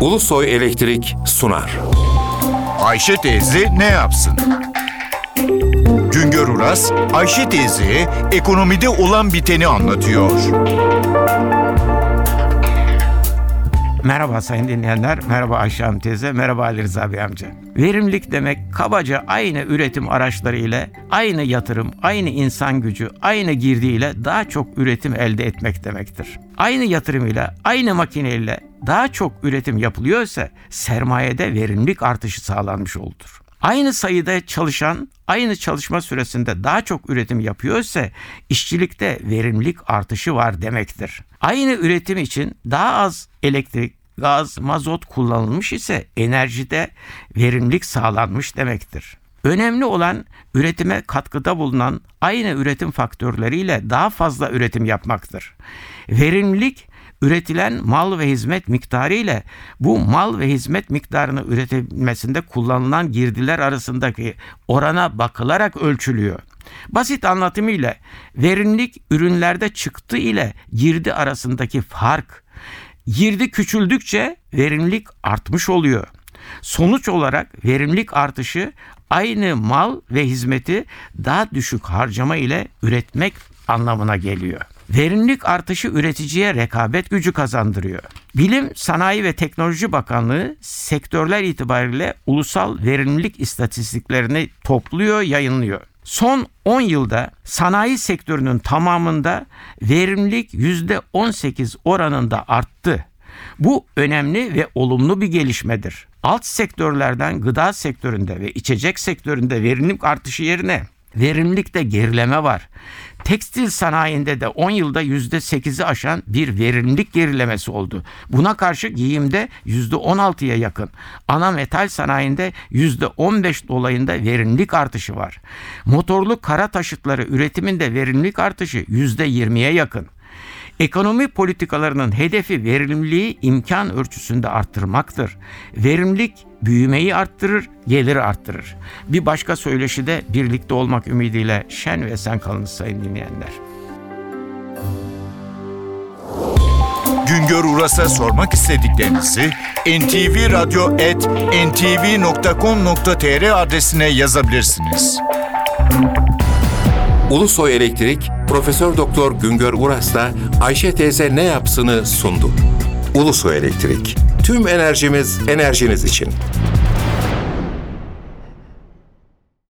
Ulusoy Elektrik sunar. Ayşe teyze ne yapsın? Güngör Uras, Ayşe teyze ekonomide olan biteni anlatıyor. Merhaba sayın dinleyenler, merhaba Ayşe Hanım teyze, merhaba Ali Rıza Bey amca. Verimlilik demek kabaca aynı üretim araçları ile, aynı yatırım, aynı insan gücü, aynı girdi ile daha çok üretim elde etmek demektir. Aynı yatırım ile, aynı makine ile daha çok üretim yapılıyorsa sermayede verimlilik artışı sağlanmış olur. Aynı sayıda çalışan aynı çalışma süresinde daha çok üretim yapıyorsa işçilikte verimlilik artışı var demektir. Aynı üretim için daha az elektrik, gaz, mazot kullanılmış ise enerjide verimlilik sağlanmış demektir. Önemli olan üretime katkıda bulunan aynı üretim faktörleriyle daha fazla üretim yapmaktır. Verimlilik üretilen mal ve hizmet miktarı ile bu mal ve hizmet miktarını üretilmesinde kullanılan girdiler arasındaki orana bakılarak ölçülüyor. Basit anlatımıyla verimlilik ürünlerde çıktı ile girdi arasındaki fark. Girdi küçüldükçe verimlilik artmış oluyor. Sonuç olarak verimlilik artışı aynı mal ve hizmeti daha düşük harcama ile üretmek anlamına geliyor. Verimlilik artışı üreticiye rekabet gücü kazandırıyor. Bilim, Sanayi ve Teknoloji Bakanlığı sektörler itibariyle ulusal verimlilik istatistiklerini topluyor, yayınlıyor. Son 10 yılda sanayi sektörünün tamamında verimlilik %18 oranında arttı. Bu önemli ve olumlu bir gelişmedir. Alt sektörlerden gıda sektöründe ve içecek sektöründe verimlilik artışı yerine verimlilikte gerileme var. Tekstil sanayinde de 10 yılda %8'i aşan bir verimlilik gerilemesi oldu. Buna karşı giyimde %16'ya yakın. Ana metal sanayinde %15 dolayında verimlilik artışı var. Motorlu kara taşıtları üretiminde verimlilik artışı %20'ye yakın. Ekonomi politikalarının hedefi verimliliği imkan ölçüsünde arttırmaktır. Verimlilik büyümeyi arttırır, geliri arttırır. Bir başka söyleşide birlikte olmak ümidiyle şen ve sen kalınız sayın dinleyenler. Güngör Uras'a sormak istediklerinizi ntvradio.ntv.com.tr adresine yazabilirsiniz. Ulusoy Elektrik Profesör Doktor Güngör Uras'la Ayşe teyze ne yapsını sundu. Ulusoy Elektrik. Tüm enerjimiz enerjiniz için.